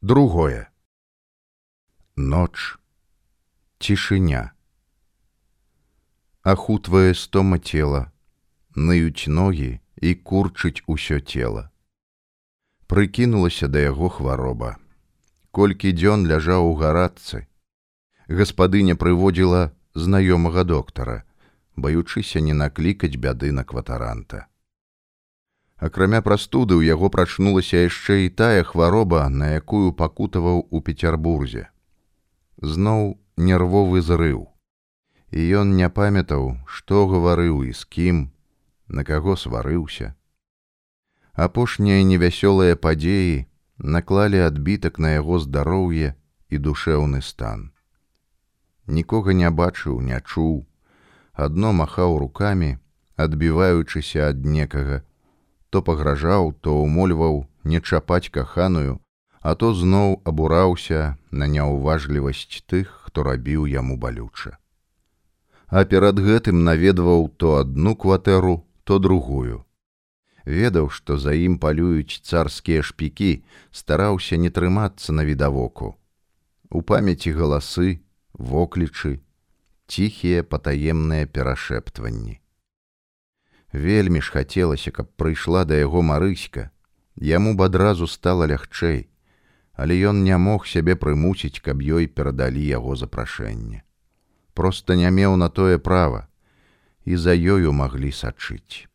другое. Ноч цішыня ахутвае стома цела наюць ногі і курчыць усё цела. Прыкінулася да яго хвароба. Колькі дзён ляжаў у гарадцы. Гаспадыня прыводзіла знаёмага доктара баючыся не наклікаць бяды на кватаранта акрамя прастуды ў яго прачнулася яшчэ і тая хвароба на якую пакутаваў у пецярбурзе зноў нервовы зрыў і ён не памятаў што гаварыў і з кім на каго сварыўся апошнія невясёлыя падзеі наклалі адбітак на яго здароўе і душэўны стан. Нікога не бачыў не чуў. Адно махаў руками адбіваючыся ад некага то пагражаў, то ўмольваў не чапаць каханую, а то зноў абураўся на няўважлівасць тых, хто рабіў яму балюча. А перад гэтым наведваў то адну кватэру, то другую. Ведаў, што за ім палююць царскія шпікі, стараўся не трымацца на відавоку. У памяці галасы, воклічы, ціхія патаемныя перашэптванні. Вельмі ж хацелася, каб прыйшла да яго марыська, яму б адразу стала лягчэй, але ён не мог сябе прымусіць, каб ёй перадалі яго запрашэнне. Проста не меў на тое права і за ёю маглі сачыць.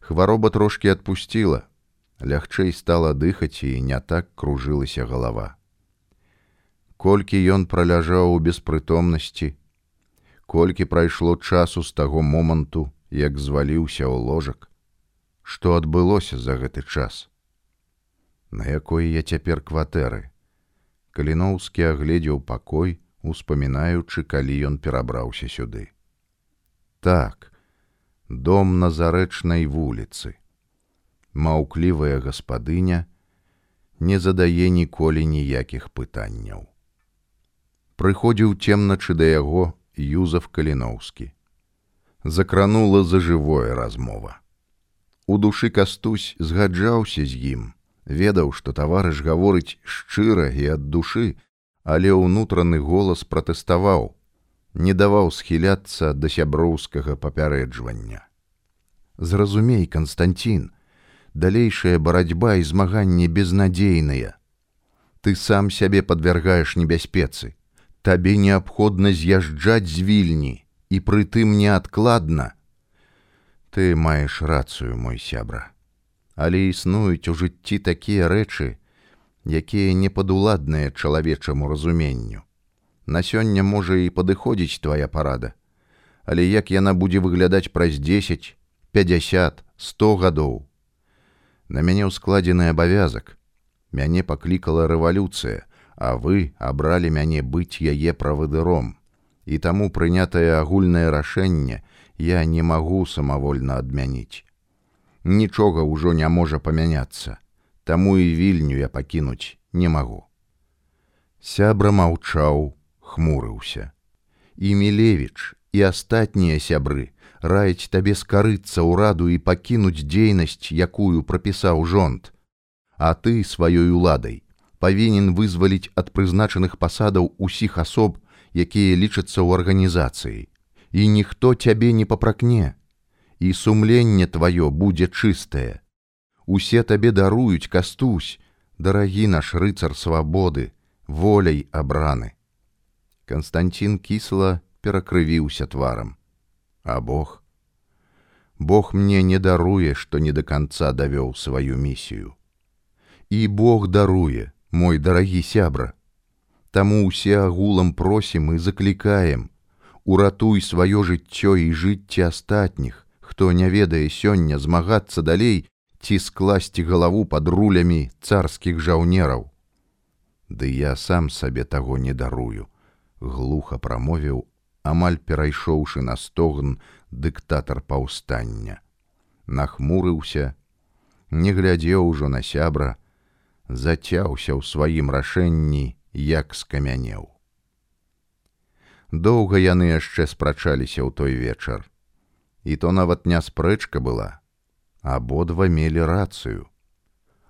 Хвароба трошки адпусціла, лягчэй стала дыхаць і не так кружылася галава. Колькі ён праляжаў у беспрытомнасці, колькі прайшло часу з таго моманту, як зваліўся ў ложак, што адбылося за гэты час. На якой я цяпер кватэры. Каліноўскі агледзеў пакой, успамінаючы, калі ён перабраўся сюды. Так, дом на зарэчнай вуліцы. Маўклівая гаспадыня не задае ніколі ніякіх пытанняў. Прыходзіў цемначы да яго Юзаф Каліноўскі закранула за жывое размова. У душы кастусь згаджаўся з ім, ведаў, што таварыш гаворыць шчыра і ад душы, але ўнутраны голас пратэставаў, не даваў схіляцца да сяброўскага папярэджвання. Зразумей, Канстанцін, далейшая барацьба і змаганне безнадзейныя. Ты сам сябе падвяргаеш небяспецы, табе неабходна з'язджаць з вільні, і прытым неадкладна. Ты маеш рацыю, мой сябра. Але існуюць у жыцці такія рэчы, якія не падуладныя чалавечаму разуменню. На сёння можа і падыходзіць твоя парада, Але як яна будзе выглядаць праз 10, 50, 100 гадоў. На мяне ўскладзены абавязак. Мяне паклікала рэвалюцыя, а вы абралі мяне быць яе правадыром і таму прынятае агульнае рашэнне я не магу самавольна адмяніць. Нічога ўжо не можа памяняцца, таму і вільню я пакінуць не магу. Сябра маўчаў, хмурыўся. І Мілевіч і астатнія сябры раяць табе скарыцца ўраду і пакінуць дзейнасць, якую прапісаў жонт. А ты сваёй уладай павінен вызваліць ад прызначаных пасадаў усіх асоб, якія лічацца ў арганізацыі. І ніхто цябе не папракне. І сумленне тваё будзе чыстае. Усе табе даруюць кастусь дарагі наш рыцар свабоды воляй абраны. Канстанцін кісла перакрывіўся тварам. А бог? Бог мне не даруе што не да канца давёў сваю місію. І бог даруе мой дарагі сябра Таму ўсе агулам просім і заклікаем: Уратуй сваё жыццё і жыцці астатніх, хто не ведае сёння змагацца далей ці скласці галаву пад рулямі царскіх жаўнераў. Ды я сам сабе таго не дарую, глуха прамовіў, амаль перайшоўшы на стогн дыктатар паўстання. Нахмурыўся, не глядзеў ужо на сябра, зацяўся ў сваім рашэнні як скамянеў. Доўга яны яшчэ спрачаліся ў той вечар. І то нават не спрэчка была, абодва мелі рацыю.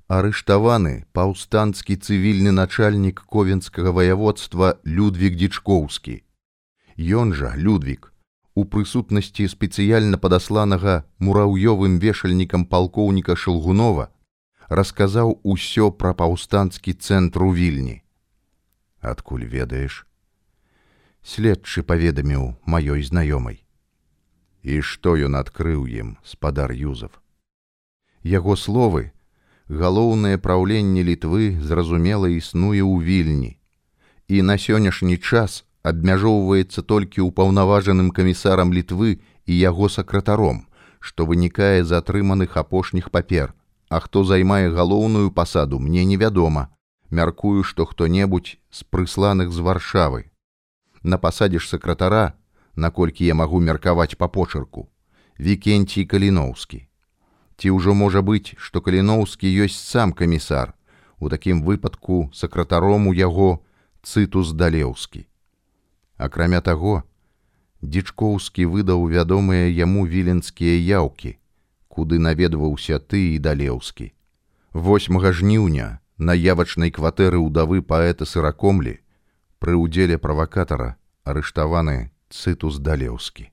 арыштаваны паўстанцкі цывільны начальнік ковенскага ваяводства Людвік Дчкоўскі. Ён жа Людвік у прысутнасці спецыяльна падасланага мураўёвым вешальнікам палкоўніка Шылгунова расказаў усё пра паўстанцкі цэнтр у вільні. Адкуль ведаеш? Следчы паведаміў маёй знаёмай. І што ён адкрыў ім спадар Юзов. Яго словы, галоўнае праўленне літвы зразумела існуе ў вільні і на сённяшні час абмяжоўваецца толькі ўпаўнаважаным камісарам літвы і яго сакратаром што вынікае з атрыманых апошніх папер а хто займае галоўную пасаду мне невядома мяркую што хто-небудзь з прысланых з варшавы. На пасадзе ж сакратара наколькі я магу меркаваць па почырку вікенцій каліноўскі. Ці ўжо можа быць што каліноўскі ёсць сам камісар у такім выпадку сакратаром у яго цытус далеўскі. Акрамя таго дзічкоўскі выдаў вядомыя яму віленскія яўкі куды наведваўся ты і далеўскі. 8 жніўня на явачнай кватэры ўдавы паэта сыракомлі пры ўдзеле правакатара арыштаваны цытус далеўскі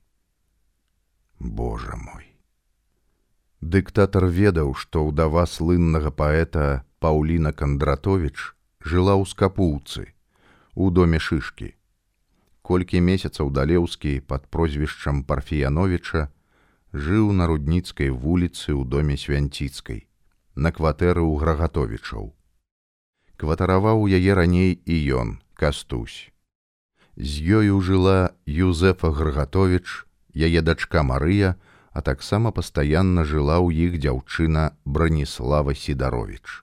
Божа мой Дыктатар ведаў, што ўдава слыннага паэта Паўліна Кандратович жыла ў скапуўцы у доме шышкі. Колькі месяцаў далеўскі пад прозвішчам парфіяновича жыў на рудніцкай вуліцы ў доме свянціцкай, на кватэры ў грагатовічаў. Кватараваў яе раней і ён, кастусь. З ёю жыла Юзефа Грагатович, яе дачка Марыя, а таксама пастаянна жыла ў іх дзяўчына браніслава сідарович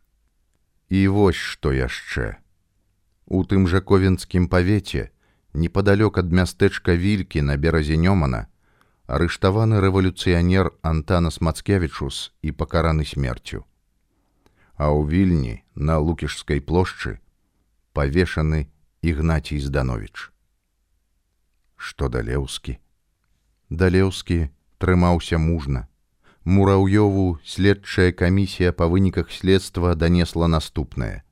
і вось што яшчэ. У тым жа ковенскім павеце непадалёк ад мястэчка вількі на беразе нёмана арыштаваны рэвалюцыянер антанас мацкевічус і пакараны смерцю а ў вільні на лукішскай плошчы павешаны ігнацій зданович што далеўскі далеўскі трымаўся мужна. Мураўёву следчая камісія па выніках следства данесла наступнае.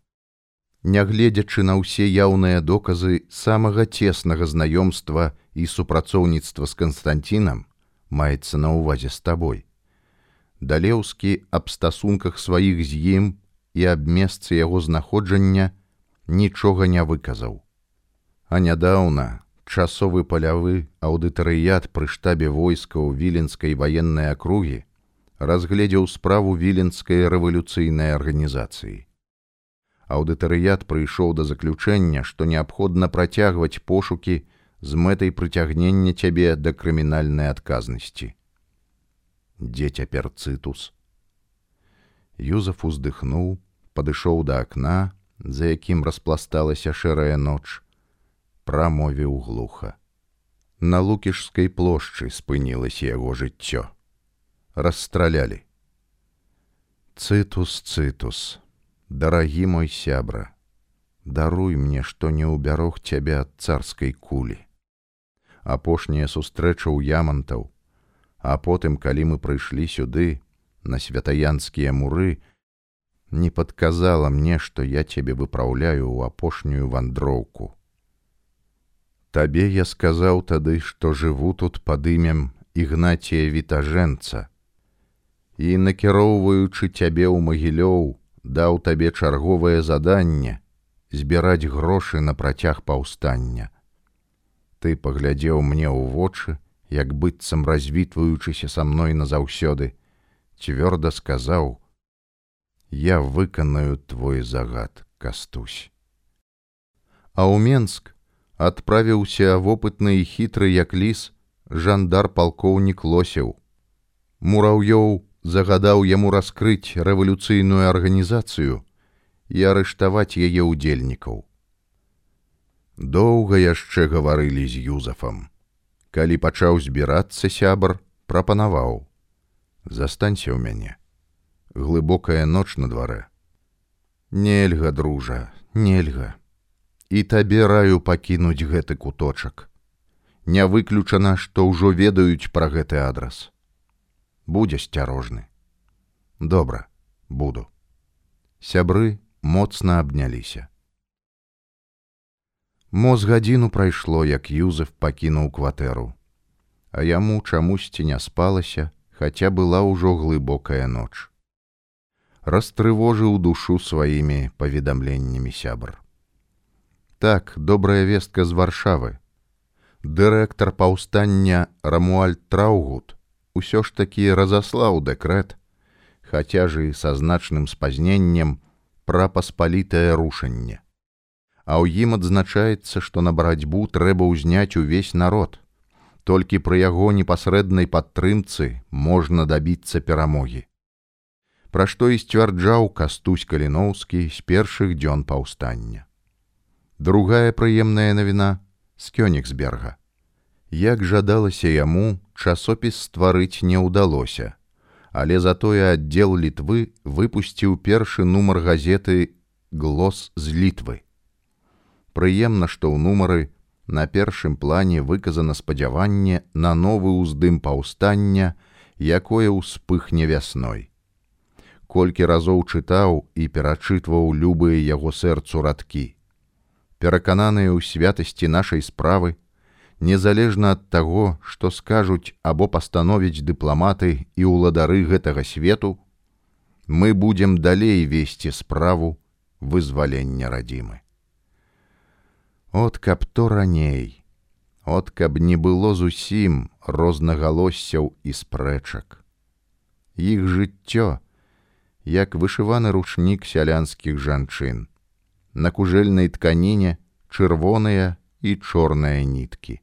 Нягледзячы на ўсе яўныя доказы самага цеснага знаёмства і супрацоўніцтва з Канстантінам маецца на ўвазе з табой. Далеўскі аб стасунках сваіх з ім і аб месцы яго знаходжання нічога не выказаў. А нядаўна часовы палявы аўдытарыят пры штабе войска ў віленскай ваеннай акругі разгледзеў справу віленскай рэвалюцыйнай арганізацыі. Аўдытарыят прыйшоў да заключэння, што неабходна працягваць пошукі з мэтай прыцягнення цябе да крымінальнай адказнасці. Дзе цяпер цытус? Юзаф уздыхнуў, падышоў да акна, за якім распласталася шэрая ноч, прамовіў глуха. На лукішскай плошчы спынілася яго жыццё. Расстралялі. Цытус цытус, дарагі мой сябра, даруй мне, што не ўбярог цябе ад царскай кулі. Апошняя сустрэча ў ямантаў, а потым, калі мы прыйшлі сюды, на святаянскія муры, не падказала мне, што я цябе выпраўляю ў апошнюю вандроўку. Табе я сказаў тады, што жыву тут пад імем ігнація вітажэнца. І накіроўваючы цябе ў магілёў, даў табе чарговае заданне збіраць грошы на працяг паўстання. Ты паглядзеў мне ў вочы, як быццам развітваючыся са мной назаўсёды, цвёрда сказаў: « Я выканаю твой загад, кастусь. А ў Менск адправіўся вопытны і хітры як ліс жандар палкоўнік лосеў. Мураўёў загадаў яму раскрыць рэвалюцыйную арганізацыю і арыштаваць яе ўдзельнікаў. Доўга яшчэ гаварылі з юзафам. Калі пачаў збірацца сябар, прапанаваў: Застанься ў мяне. Глыбокая ноч на дварэ. Нельга, дружа, нельга і табе раю пакінуць гэты куточак. Не выключана, што ўжо ведаюць пра гэты адрас. Будзе асцярожны. Добра, буду. Сябры моцна абняліся. Мо з гадзіну прайшло, як Юзеф пакінуў кватэру, а яму чамусьці не спалася, хаця была ўжо глыбокая ноч. Растрывожыў душу сваімі паведамленнямі сябр. Так, добрая вестка з варшавы. Дырэктар паўстання Рамуальд Траугут усё ж такі разаслаў дэкрэт, хаця ж і са значным спазненнем пра паспалітае рушанне а ў ім адзначаецца, што на барацьбу трэба ўзняць увесь народ. Толькі пры яго непасрэднай падтрымцы можна дабіцца перамогі. Пра што і сцвярджаў кастусь каліноўскі з першых дзён паўстання. Другая прыемная навіна з кёнігсберга. Як жадалася яму часопіс стварыць не ўдалося, але затое аддзел літвы выпусціў першы нумар газеты глос з літвы прыемна, што ў нумары на першым плане выказана спадзяванне на новы ўздым паўстання, якое ўспыхне вясной. Колькі разоў чытаў і перачытваў любыя яго сэрцу радкі. Перакананыя ў святасці нашай справы, незалежна ад таго, што скажуць або пастановіць дыпламаты і ўладары гэтага свету, мы будзем далей весці справу вызвалення радзімы. От каб то раней, От каб не было зусім рознагалоссяў і спрэчак. Іх жыццё, як вышываны ручнік сялянскіх жанчын, На кужэльнай тканіне чырвоныя і чорныя ніткі.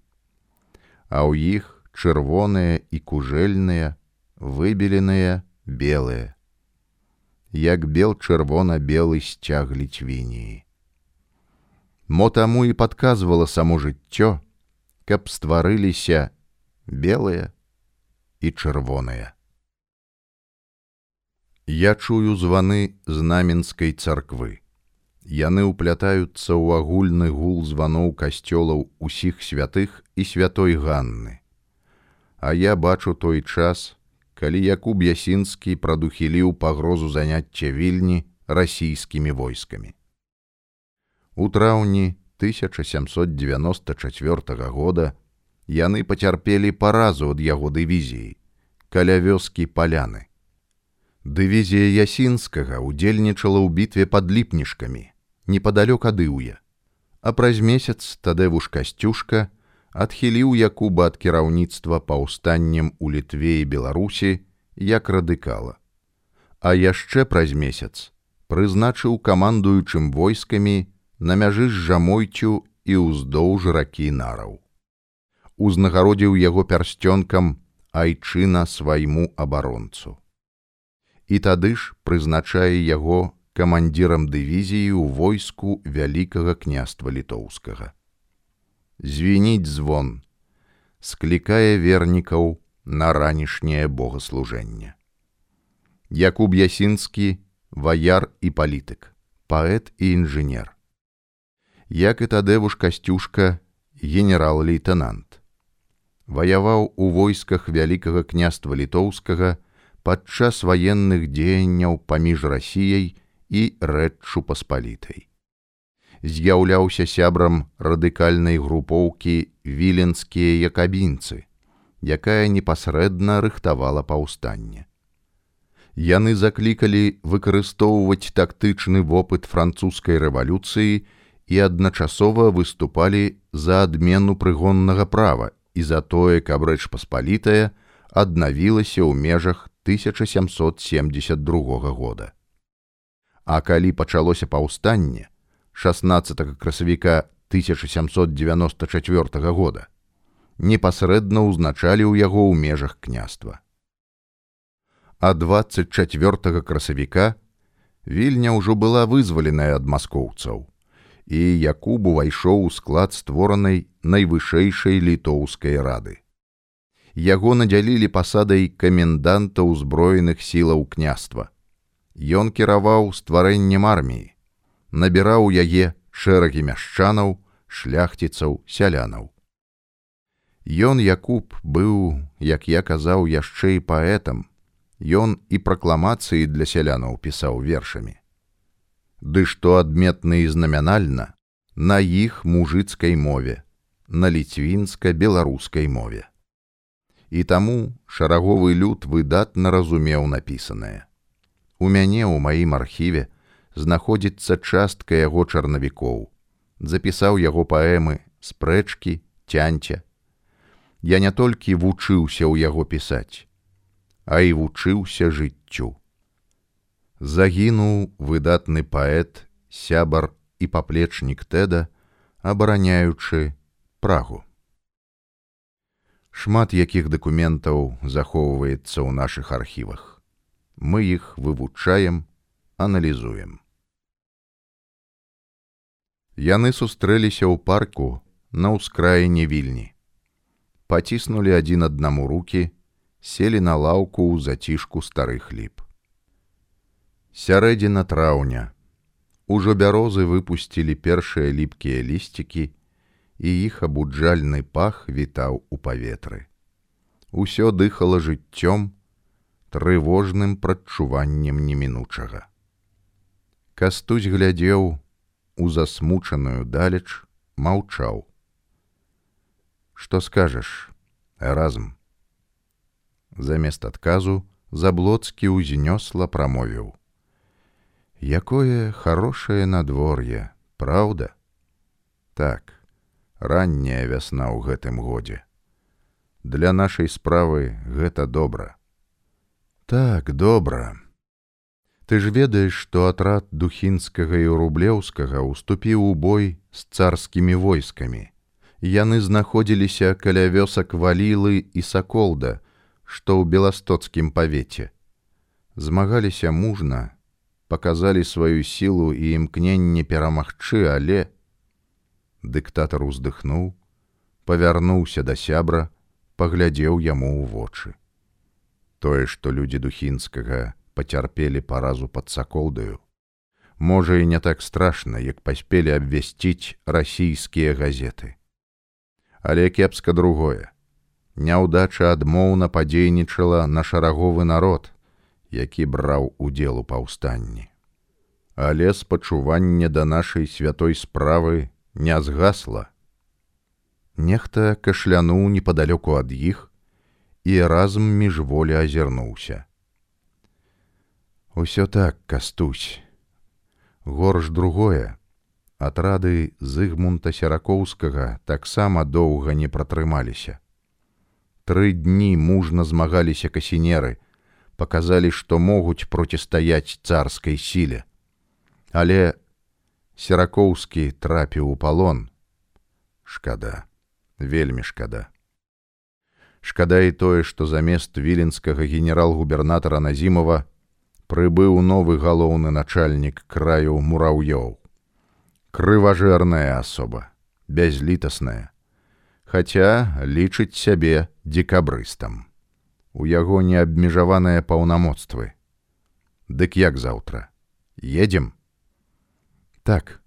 А ў іх чырвоныя і кужэльныя, выбеленыя белыя, як бел чырвона-белы сцяг ліцвініі. Мо таму і падказвала само жыццё, каб стварыліся белыя і чырвоныя. Я чую званы знаменскай царквы. Яны ўплятаюцца ў агульны гул званоў касцёлаў усіх святых і святой Ганны. А я бачу той час, калі Якуб Ясінскі прадухіліў пагрозу заняцця вільні расійскімі войскамі. У траўні 1794 года яны пацярпелі паразу ад яго дывізіі каля вёскі паляны. Дывізія ясінскага удзельнічала ў бітве пад ліпнішкамі непадалёк адыўя, а праз месяц тадэвуш касцюшка адхіліў якуба ад кіраўніцтва паўстаннем у літве і беларусі як радыкала. А яшчэ праз месяц прызначыў камандуючым войскамі на мяжы з жамойцю і ўздоўж ракі нараў. Узнагародзіў яго пярсцёнкам айчына свайму абаронцу. І тады ж прызначае яго камандзірам дывізіі ў войску вялікага княства літоўскага. Звініць звон, склікае вернікаў на ранішняе богаслужэнне. Якуб Ясінскі, ваяр і палітык, паэт і інжынер як і тадэвуш касцюшка генерал-лейтенант. Ваяваў у войсках вялікага княства літоўскага падчас ваенных дзеянняў паміж расіяй і рэччу паспалітай. З'яўляўся сябрам радыкальнай групоўкі віленскія якабінцы, якая непасрэдна рыхтавала паўстанне. Яны заклікалі выкарыстоўваць тактычны вопыт французскай рэвалюцыі і адначасова выступалі за адмену прыгоннага права і за тое, каб рэч паспалітая аднавілася ў межах 1772 года. А калі пачалося паўстанне 16 красавіка 1794 года, непасрэдна ўзначалі ў яго ў межах княства. А 24 красавіка вільня ўжо была вызваленая ад маскоўцаў і Якуб увайшоў у склад створанай найвышэйшай літоўскай рады. Яго надзялілі пасадай каменданта ўзброеных сілаў княства. Ён кіраваў стварэннем арміі, набіраў яе шэрагі мяшчанаў, шляхціцаў сялянаў. Ён Якуб быў, як я казаў яшчэ і паэтам, Ён і пракламацыі для сялянаў пісаў вершамі. Ды што адметна і знамянальна на іх мужыцкай мове на ліцвінска-беларускай мове. І таму шараговы люд выдатна разумеў напісанае у мяне ў маім архіве знаходзіцца частка яго чарнавікоў. Запісаў яго паэмы спрэчкі цянця я не толькі вучыўся ў яго пісаць а і вучыўся жыццю загінуў выдатны паэт сябар і паплечнік тэда абараняючы прагу шмат якіх дакументаў захоўваецца ў нашых архівах мы іх вывучаем аналізуем Яны сустрэліся ў парку на ўскраіне вільні. Паціснулі адзін аднаму руки, селі на лаўку ў зацішку старых ліп. Сярэдзіна траўня. Ужо бярозы выпусцілі першыя ліпкія лісцікі, і іх абуджальны пах вітаў у паветры. Усё дыхала жыццём, трывожным прадчуваннем немінучага. Кастусь глядзеў, у засмучаную далеч маўчаў. Што скажаш, разам. Замест адказу заблоцкі ўзнёсла прамовіў. Якое хорошае надвор'е, праўда? Так, ранняя вясна ў гэтым годзе. Для нашай справы гэта добра. Так, добра. Ты ж ведаеш, што атрад духінскага і рублеўскага уступіў у бой з царскімі войскамі. Яны знаходзіліся каля вёсак валілы і саколда, што ў беластоцкім павеце. Змагаліся мужна, паказалі сваю сілу і імкненне перамагчы, але дыктатар уздыхнуў, павярнуўся да сябра, паглядзеў яму ў вочы. Тое, што людзі духінскага, пацярпелі паразу пад саколдаю. Можа і не так страшна, як паспелі абвясціць расійскія газеты. Але кепска другое. Няўдача адмоўна падзейнічала на шараговы народ, які браў удзел у паўстанні. Але спачуванне да нашай святой справы не згасла. Нехта кашлянуў непадалёку ад іх і разам міжволі азірнуўся. Усё так кастусь. Горш другое. Атрады зыгмунта сяракоўскага таксама доўга не пратрымаліся. Тры дні мужна змагаліся касінеры, паказалі, што могуць процістаяць царскай сіле. Але серакоўскі трапіў у палон. Шкада, вельмі шкада. Шкада і тое, што замест віленскага генерал-губернатара Назімова прыбыў новы галоўны начальнік краю мураўёў. Крыважэрная асоба, бязлітасная, хаця лічыць сябе дзекабрыстам. У яго неабмежаваныя паўнамоцтвы. Дык як заўтра едем? Так,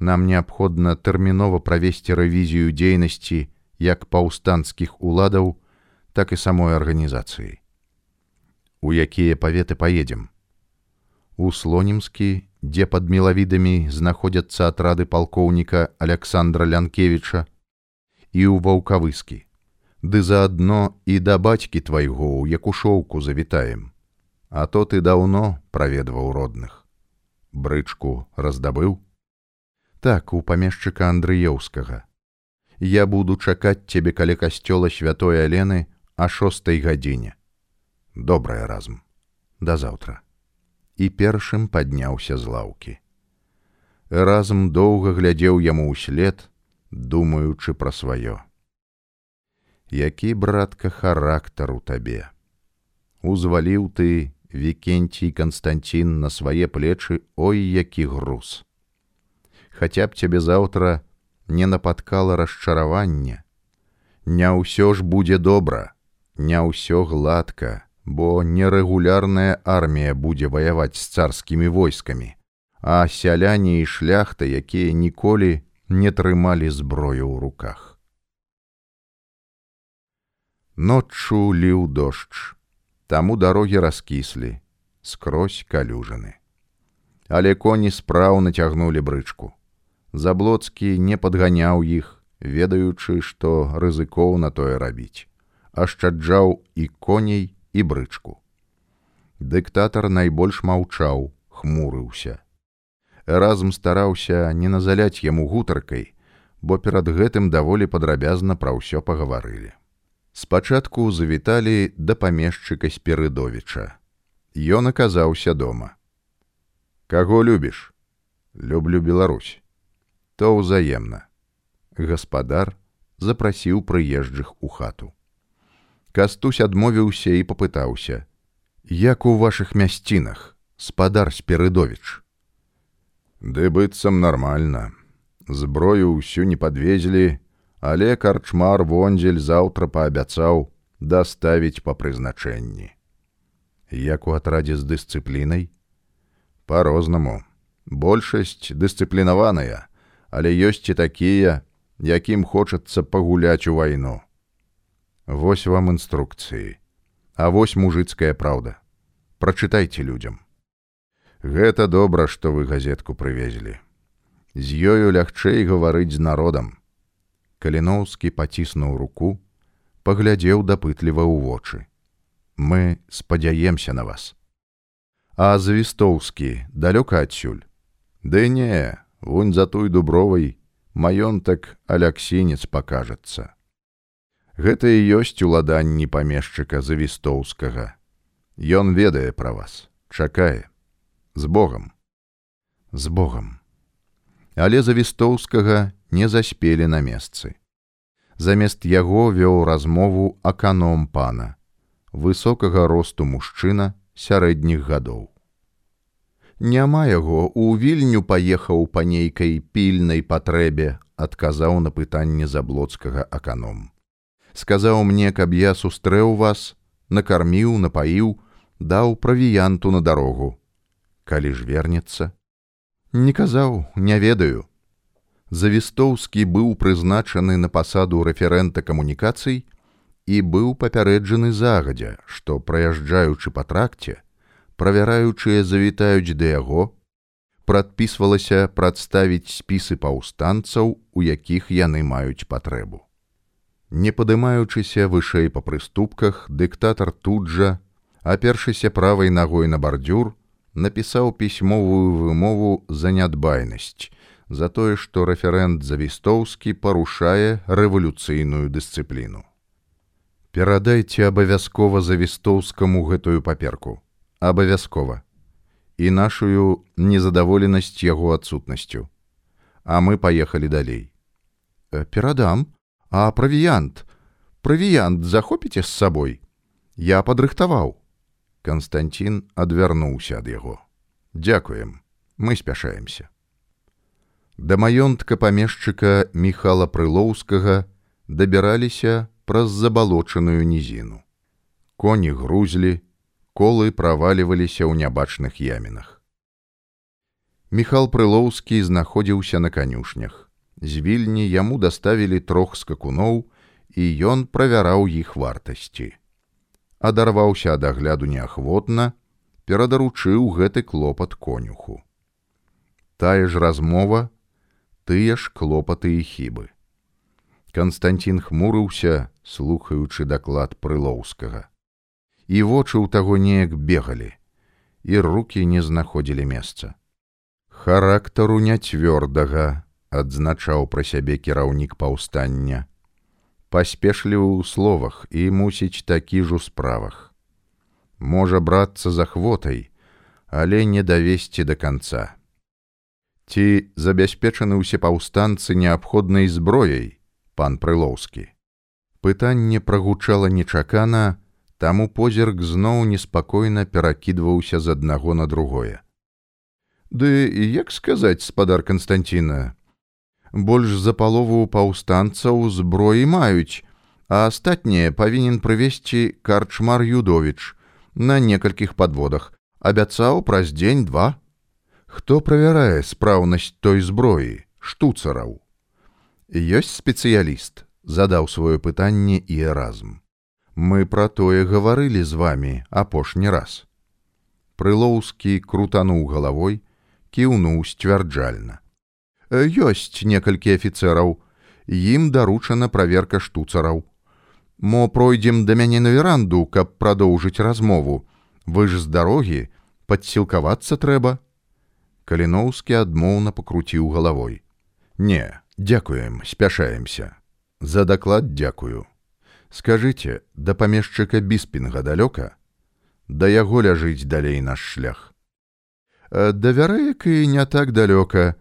нам неабходна тэрмінова правесці рэвізію дзейнасці як паўстанцкіх уладаў, так і самой арганізацыі. У якія паветы паедзем? у слонімскі, дзе пад мелавідамі знаходзяцца атрады палкоўніка Александра Лянкевіча і ў ваўкавыскі. Ды заадно і да бацькі твайго ў якушоўку завітаем. А то ты даўно праведваў родных. Брычку раздабыў? Так, у памешчыка Андрыеўскага. Я буду чакаць цябе каля касцёла святой Алены а шостой гадзіне. Добрая разум. Да заўтра і першым падняўся з лаўкі. Разам доўга глядзеў яму ўслед, думаючы пра сваё. Які братка характар у табе. Узваліў ты вікенцій Канстанцін на свае плечы ой які груз. Хаця б цябе заўтра не напаткала расчараванне. Не ўсё ж будзе добра, не ўсё гладка, бо нерэгулярная армія будзе ваяваць з царскімі войскамі, а сяляне і шляхта, якія ніколі не трымалі зброю ў руках. Ноччу ліў дождж, таму дарогі раскіслі, скрозь калюжаны. але коні спраўна цягнулі брычку. Заблоцкі не падганяў іх, ведаючы, што рызыкоў на тое рабіць, ашчаджаў і коней і брычку. Дыктатар найбольш маўчаў, хмурыўся. Разм стараўся не назаляць яму гутаркай, бо перад гэтым даволі падрабязна пра ўсё пагаварылі. Спачатку завіталі да памешчыка спірыдовіча. Ён аказаўся дома. Каго любіш? Люблю Беларусь то ўзаемна. Гаспадар запрасіў прыезджых у хату. Кастусь адмовіўся і папытаўся: « Як у вашых мясцінах, спадар Спірыдовіч. Ды быццам нармальна. Зброю ўсю не падвезлі, але карчмар вонзель заўтра паабяцаў даставіць па прызначэнні. Як у атрадзе з дысцыплінай? Па-рознаму. Большасць дысцыплінаваная, але ёсць і такія, якім хочацца пагуляць у вайну. Вось вам інструкцыі, А вось мужыцкая праўда. Прачытайце людзям. Гэта добра, што вы газетку прывезлі. З ёю лягчэй гаварыць з народам. Каліноўскі паціснуў руку, паглядзеў дапытліва ў вочы. Мы спадзяемся на вас. А звістоўскі далёка адсюль. Ды не, Вунь за той дубровай маёнтак аляксінец пакажацца. Гэта і ёсць уладанні памешчыка завістоўскага. Ён ведае пра вас, чакае з Богом. З Богом. Але завістоўскага не заспелі на месцы. Замест яго вёў размову аканом пана, высокага росту мужчына сярэдніх гадоў. Няма яго у вільню паехаў па нейкай пільнай патрэбе адказаў на пытанне заблоцкага аканом. Сказаў мне каб я сустрэў вас накарміў напаіў даў правіянту на дарогу. Калі ж вернецца? Не казаў не ведаю завістоўскі быў прызначаны на пасаду рэферэнта камунікацый і быў папярэджаны загадзя што праязджаючы па тракце правяраючыя завітаюць да яго, прадпісвалася прадставіць спісы паўстанцаў, у якіх яны маюць патрэбу. Не падымаючыся вышэй па прыступках, дыктатар тут жа, апершыся правай нагой на бардюр, напісаў пісьмовую вымову за нядбайнасць, за тое, што рэферэнт завістоўскі парушае рэвалюцыйную дысцыпліну. Перадайце абавязкова завістоўскаму гэтую паперку абавязкова і нашую незадаволенасць яго адсутнасцю. А мы паехалі далей. «Э, перадам, а правіянт, правіянт захопіце з сабой. Я падрыхтаваў. Канстанцін адвярнуўся ад яго. Дякуем, мы спяшаемся. Да маёнтка памешчыка Михала Прылоўскага дабіраліся праз забалочаную нізіну. Коні грузлі, колы праваліваліся ў нябачных ямінах. Міхал Прылоўскі знаходзіўся на канюшнях. З вільні яму даставілі трох скакуноў, і ён правяраў іх вартасці. Адарваўся ад агляду неахвотна, перадаручыў гэты клопат конюху. Тая ж размова, тыя ж клопаты і хібы. Канстанцін хмурыўся, слухаючы даклад прылоўскага і вочы ў таго неяк бегалі, і руки не знаходзілі месца. Характару няцвёрдага адзначаў пра сябе кіраўнік паўстання. Паспешлівы ў словах і мусіць такі ж у справах. Можа брацца за хвотай, але не давесці да канца. Ці забяспечаны ўсе паўстанцы неабходнай зброяй, пан Прылоўскі. Пытанне прагучала нечакана, Таму позірк зноў неспакойна перакідваўся з аднаго на другое. Ды як сказаць спадар Канстанціна, больш за палову паўстанцаў зброі маюць, а астатняе павінен прывесці карчмар Юдовіч на некалькіх падводах, абяцаў праз дзень два. Хто правярае спраўнасць той зброі, штуцараў. Ёсць спецыяліст, задаў сваё пытанне і эразм. Мы пра тое гаварылі з вами апошні раз. Прылоўскі крутануў галавой, кіўнуў сцвярджальна. Ёсць некалькі афіцэраў, ім даручана праверка штуцараў. Мо пройдзем да мяне на веранду, каб прадоўжыць размову. Вы ж з дарогі, падсілкавацца трэба. Каліноўскі адмоўна пакруціў галавой. Не, дзякуем, спяшаемся. За даклад дзякую. Скажыце, да памешчыка біспінга далёка, Да яго ляжыць далей наш шлях. Давярэк і не так далёка.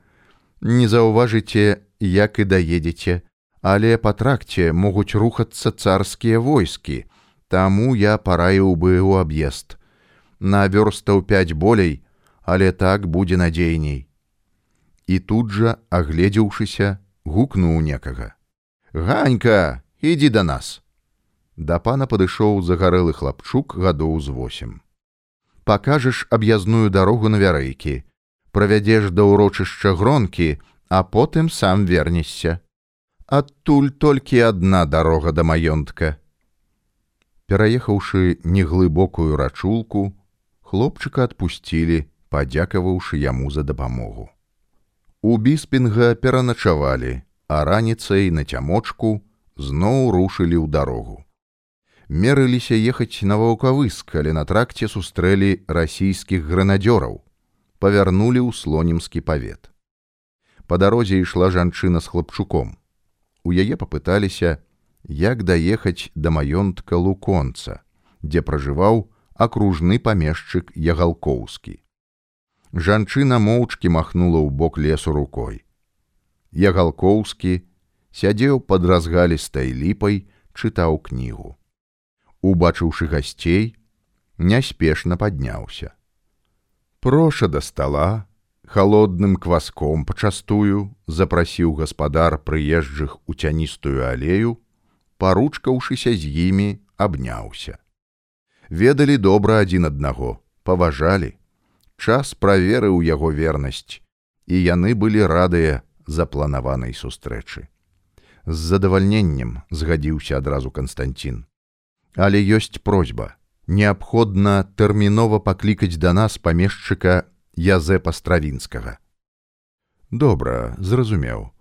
Не заўважыце, як і даедзеце, але па тракце могуць рухацца царскія войскі, таму я параіў бы ў аб'езд. На вёрстаў пяць болей, але так будзе надзейней. І тут жа, агледзеўшыся, гукнуў некага. Ганька, ідзі да нас. Да пана падышоў загарэлы хлапчук гадоў з восем. Пакажаш аб'язную дарогу на вярэйкі, правядзеш да ўрочышча гронкі, а потым сам вернешся. Адтуль толькі адна дарога да маёнтка. Пераехаўшы неглыбокую рачулку, хлопчыка адпусцілі, падзякаваўшы яму за дапамогу. У біспінга пераначавалі, а раніцай на цямочку зноў рушылі ў дарогу. Мерыліся ехаць на ваўкавыск, але на тракце сустрэлі расійскіх гранадзёраў, павярнулі ў слонімскі павет. Па дарозе ішла жанчына з хлапчуком. У яе папыталіся, як даехаць да маёнтка луконца, дзе пражываў акружны памешчык ягалкоўскі. Жанчына моўчкі махнула ў бок лесу рукой. Ягалкоўскі сядзеў пад разгалістай ліпай, чытаў кнігу. Убачыўшы гасцей, няспешна падняўся. Проша да стала, холодным кваском пачастую запрасіў гаспадар прыезджых у цяністую алею, паручкаўшыся з імі абняўся. Ведалі добра адзін аднаго, паважалі, час праверыў яго вернасць, і яны былі радыя запланаванай сустрэчы. З задавальненнем згадзіўся адразу Канстанцін. Але ёсць просьба, неабходна тэрмінова паклікаць да нас памешчыка Язэпа стравінскага. Добра, зразумеў.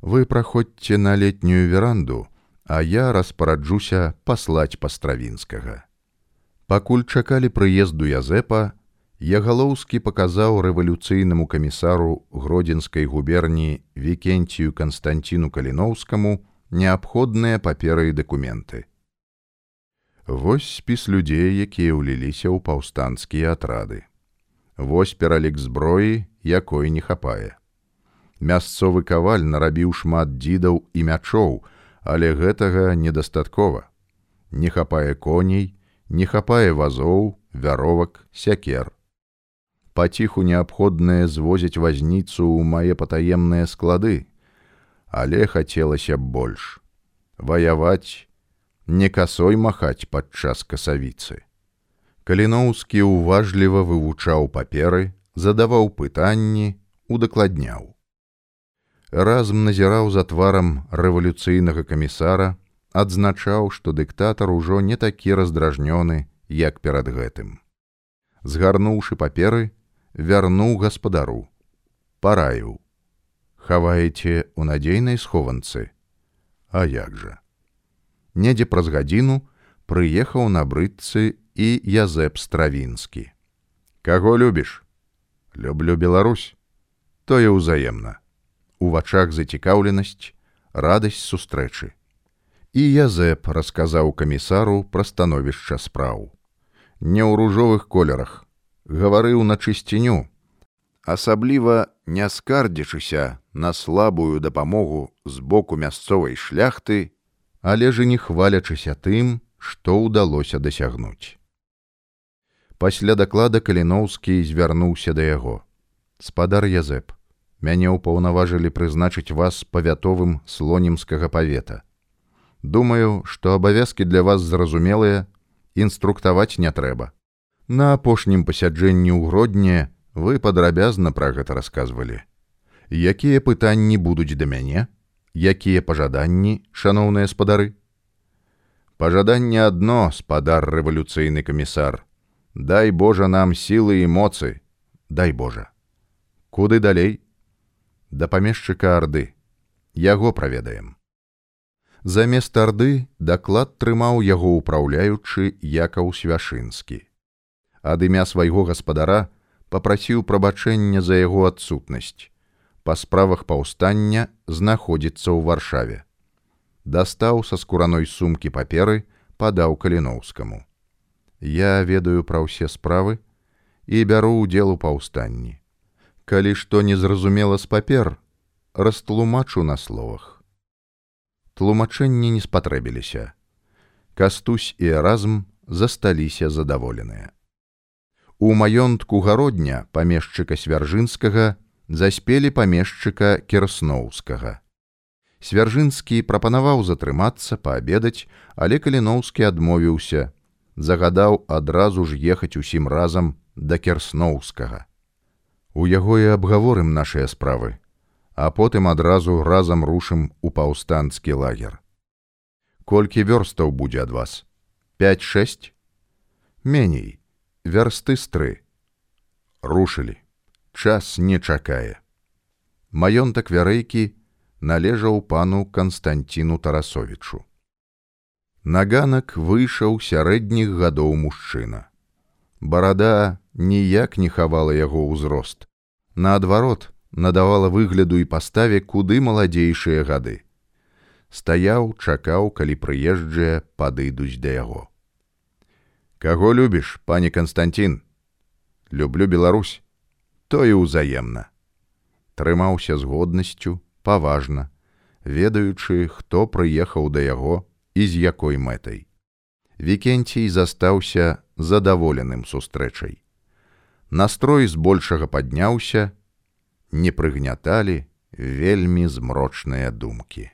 Вы праходзьце на летнюю веранду, а я распараджуся паслаць пастравінскага. Пакуль чакалі прыезду Язэпа, Ягалоўскі паказаў рэвалюцыйнаму камісару гродзенскай губерніі Вкенцію Канстанціну Каліноўскаму неабходныя паперы і дакументы. Вось спіс людзей, якія ўліліся ў паўстанцкія атрады. Вось пералік зброі, якой не хапае. Мясцовы каваль нарабіў шмат дзідаў і мячоў, але гэтага недастаткова. Не хапае коней, не хапае вазоў, вяровак, сякер. Паціху неабходнае звозіць вазніцу ў мае патаемныя склады, але хацелася б больш. Ваяваць, не касой махаць падчас касавіцы. Каліноўскі ўважліва вывучаў паперы, задаваў пытанні, удакладняў. Разам назіраў за тварам рэвалюцыйнага камісара, адзначаў, што дыктатар ужо не такі раздражнёны, як перад гэтым. Згарнуўшы паперы, вярнуў гаспадару, параіў: Хаваеце ў надзейнай схованцы, А як жа. Недзе праз гадзіну прыехаў на брыдцы і Язэп стравінскі. Каго любіш? Люблю Беларусь, тое ўзаемна. У вачах зацікаўленасць, радасць сустрэчы. І Язэп расказаў камісару пра становішча спраў. Не ў ружовых колерах, гаварыў на чысціню, асабліва не скардзячыся на слабую дапамогу з боку мясцовай шляхты, але ж і не хвалячыся тым, што ўдалося дасягнуць. Пасля даклада каліноўскі звярнуўся да яго. Спадар Язэп, мяне ўпаўнаважылі прызначыць вас павятовым слонімскага павета. Думаю, што абавязкі для вас зразумелыя, інструктаваць не трэба. На апошнім пасяджэнні ў гродні вы падрабязна пра гэта расказвалі. Якія пытанні будуць да мяне, якія пажаданні, шаноўныя спадары? Пажаданне адно, спадар рэвалюцыйны камісар, Дай Божа нам сілы і моцы, дай Божа. куды далей? Да памешчыка арды. Яго праведаем. Замест арды даклад трымаў яго ўпраўляючы якаў свяшынскі ад імя свайго гаспадара попрасіў прабачэння за яго адсутнасць. Па справах паўстання знаходзіцца ў варшаве. Дастаў са скураной сумкі паперы падаў каліноўскаму. Я ведаю пра ўсе справы і бяру ўдзел у паўстанні. Калі што незразумела з папер растлумачу на словах. Тлумачэнні не спатрэбіліся. Кастусь і эразм засталіся задаволеныя. У маёнтку гародня памешчыка свяржынскага заспелі памешчыка керсноўскага. Свяржынскі прапанаваў затрымацца паабедаць, але каліноўскі адмовіўся, загадаў адразу ж ехаць усім разам да керсноўскага. У яго і абгаворым нашыя справы, а потым адразу разам рушым у паўстанскі лагер. Колькі вёрстаў будзе ад вас? 5-6? Меней, вярсты стры. Рушылі. Час не чакае. Маёнтак вярэйкі належаў пану Канстанціну Тарасовічу. На ганак выйшаў сярэдніх гадоў мужчына. Барада ніяк не хавала яго ўзрост. Наадварот, надавала выгляду і паставе куды маладзейшыя гады. Стаяў, чакаў, калі прыезджыя падыдуць да яго. Каго любіш, пане Канстантин, люблю Беларусь, то і ўзаемна. Трымаўся з годнасцю, паважна, ведаючы, хто прыехаў да яго і з якой мэтай. Вікенцій застаўся задаволеным сустрэчай. Настрой збольшага падняўся, не прыгняталі вельмі змрочныя думкі.